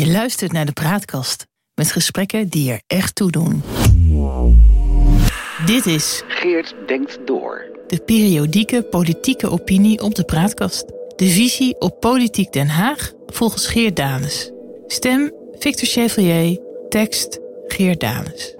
Je luistert naar de Praatkast met gesprekken die er echt toe doen. Dit is Geert denkt door. de periodieke politieke opinie op de Praatkast. De visie op Politiek Den Haag volgens Geert Danes. Stem Victor Chevalier, tekst Geert Danes.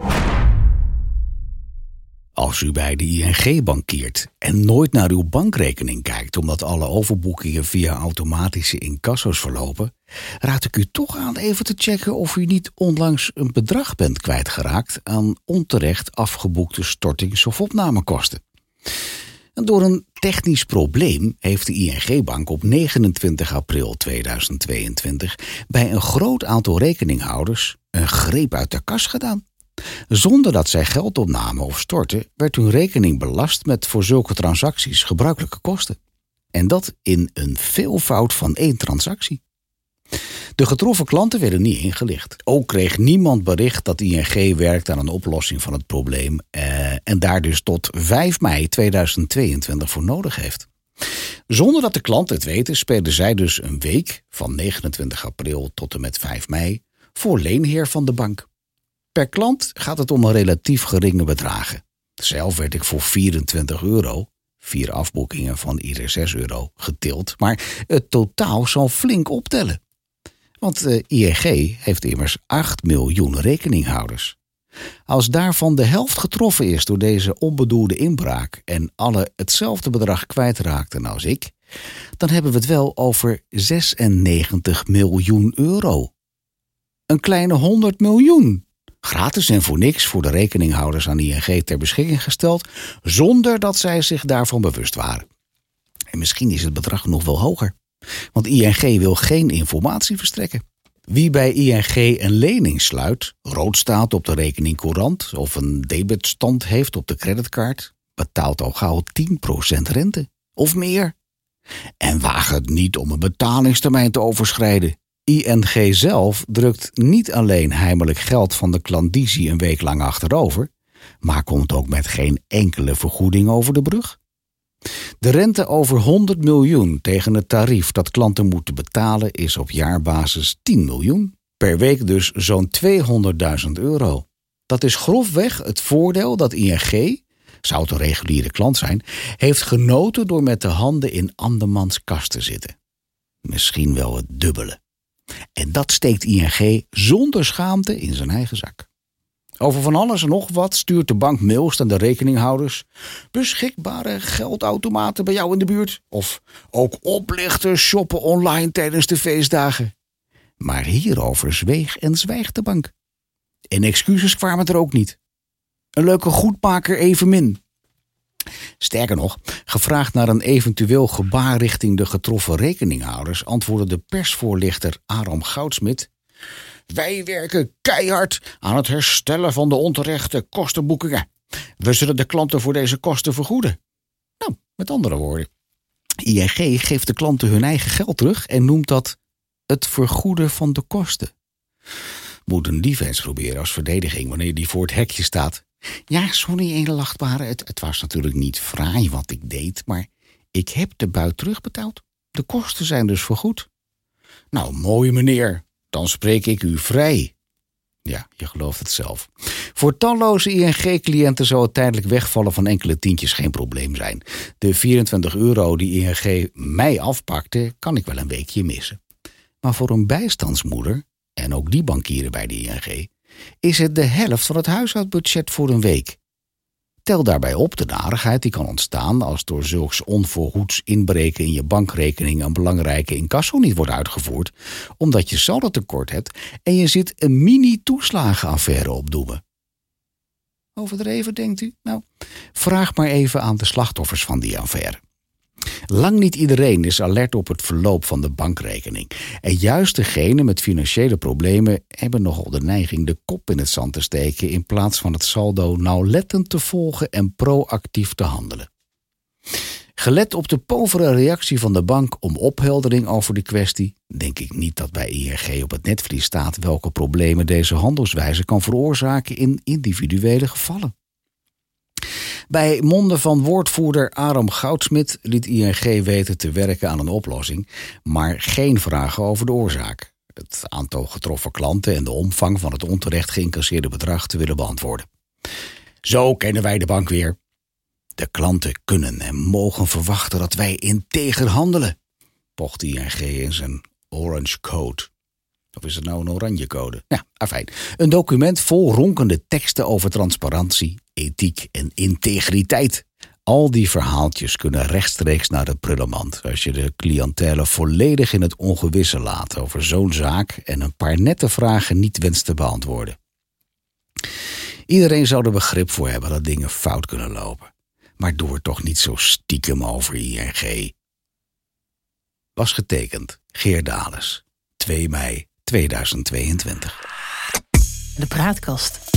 Als u bij de ING bankiert en nooit naar uw bankrekening kijkt omdat alle overboekingen via automatische incasso's verlopen, raad ik u toch aan even te checken of u niet onlangs een bedrag bent kwijtgeraakt aan onterecht afgeboekte stortings- of opnamekosten. En door een technisch probleem heeft de ING-bank op 29 april 2022 bij een groot aantal rekeninghouders een greep uit de kas gedaan. Zonder dat zij geld opnamen of stortten, werd hun rekening belast met voor zulke transacties gebruikelijke kosten. En dat in een veelvoud van één transactie. De getroffen klanten werden niet ingelicht. Ook kreeg niemand bericht dat ING werkt aan een oplossing van het probleem eh, en daar dus tot 5 mei 2022 voor nodig heeft. Zonder dat de klanten het weten, spelen zij dus een week van 29 april tot en met 5 mei voor leenheer van de bank. Per klant gaat het om een relatief geringe bedragen. Zelf werd ik voor 24 euro, vier afboekingen van ieder 6 euro, getild. Maar het totaal zal flink optellen. Want de ING heeft immers 8 miljoen rekeninghouders. Als daarvan de helft getroffen is door deze onbedoelde inbraak en alle hetzelfde bedrag kwijtraakten als ik, dan hebben we het wel over 96 miljoen euro. Een kleine 100 miljoen gratis en voor niks voor de rekeninghouders aan ING ter beschikking gesteld, zonder dat zij zich daarvan bewust waren. En misschien is het bedrag nog wel hoger, want ING wil geen informatie verstrekken. Wie bij ING een lening sluit, rood staat op de rekening courant of een debetstand heeft op de creditcard, betaalt al gauw 10% rente of meer. En waag het niet om een betalingstermijn te overschrijden. ING zelf drukt niet alleen heimelijk geld van de klandizie een week lang achterover, maar komt ook met geen enkele vergoeding over de brug. De rente over 100 miljoen tegen het tarief dat klanten moeten betalen is op jaarbasis 10 miljoen. Per week dus zo'n 200.000 euro. Dat is grofweg het voordeel dat ING, zou het een reguliere klant zijn, heeft genoten door met de handen in andermans kast te zitten. Misschien wel het dubbele. En dat steekt ING zonder schaamte in zijn eigen zak. Over van alles en nog wat stuurt de bank mails aan de rekeninghouders. Beschikbare geldautomaten bij jou in de buurt. Of ook oplichters shoppen online tijdens de feestdagen. Maar hierover zweeg en zwijgt de bank. En excuses kwamen er ook niet. Een leuke goedmaker evenmin. Sterker nog, gevraagd naar een eventueel gebaar richting de getroffen rekeninghouders, antwoordde de persvoorlichter Aram Goudsmit. Wij werken keihard aan het herstellen van de onterechte kostenboekingen. We zullen de klanten voor deze kosten vergoeden. Nou, met andere woorden, ING geeft de klanten hun eigen geld terug en noemt dat het vergoeden van de kosten. Moet een eens proberen als verdediging wanneer die voor het hekje staat. Ja, sorry, edelachtbare, het, het was natuurlijk niet fraai wat ik deed, maar ik heb de buit terugbetaald. De kosten zijn dus vergoed. Nou, mooi meneer, dan spreek ik u vrij. Ja, je gelooft het zelf. Voor talloze ING-cliënten zou het tijdelijk wegvallen van enkele tientjes geen probleem zijn. De 24 euro die ING mij afpakte, kan ik wel een weekje missen. Maar voor een bijstandsmoeder, en ook die bankieren bij de ING, is het de helft van het huishoudbudget voor een week. Tel daarbij op de narigheid die kan ontstaan als door zulks onvoorgoeds inbreken in je bankrekening een belangrijke incasso niet wordt uitgevoerd, omdat je saldo tekort hebt en je zit een mini-toeslagenaffaire opdoemen. Overdreven, denkt u? Nou, vraag maar even aan de slachtoffers van die affaire. Lang niet iedereen is alert op het verloop van de bankrekening. En juist degenen met financiële problemen hebben nogal de neiging de kop in het zand te steken in plaats van het saldo nauwlettend te volgen en proactief te handelen. Gelet op de povere reactie van de bank om opheldering over de kwestie, denk ik niet dat bij ING op het netvlies staat welke problemen deze handelswijze kan veroorzaken in individuele gevallen. Bij monden van woordvoerder Aram Goudsmit liet ING weten te werken aan een oplossing, maar geen vragen over de oorzaak. het aantal getroffen klanten en de omvang van het onterecht geïncasseerde bedrag te willen beantwoorden. Zo kennen wij de bank weer. De klanten kunnen en mogen verwachten dat wij integer handelen, pocht ING in zijn Orange Code. Of is het nou een oranje code? Ja, afijn. Een document vol ronkende teksten over transparantie, ethiek en integriteit. Al die verhaaltjes kunnen rechtstreeks naar de prullenmand als je de cliëntele volledig in het ongewisse laat over zo'n zaak en een paar nette vragen niet wenst te beantwoorden. Iedereen zou er begrip voor hebben dat dingen fout kunnen lopen. Maar doe er toch niet zo stiekem over ING. Was getekend Geer Dales, 2 mei 2022. De praatkast.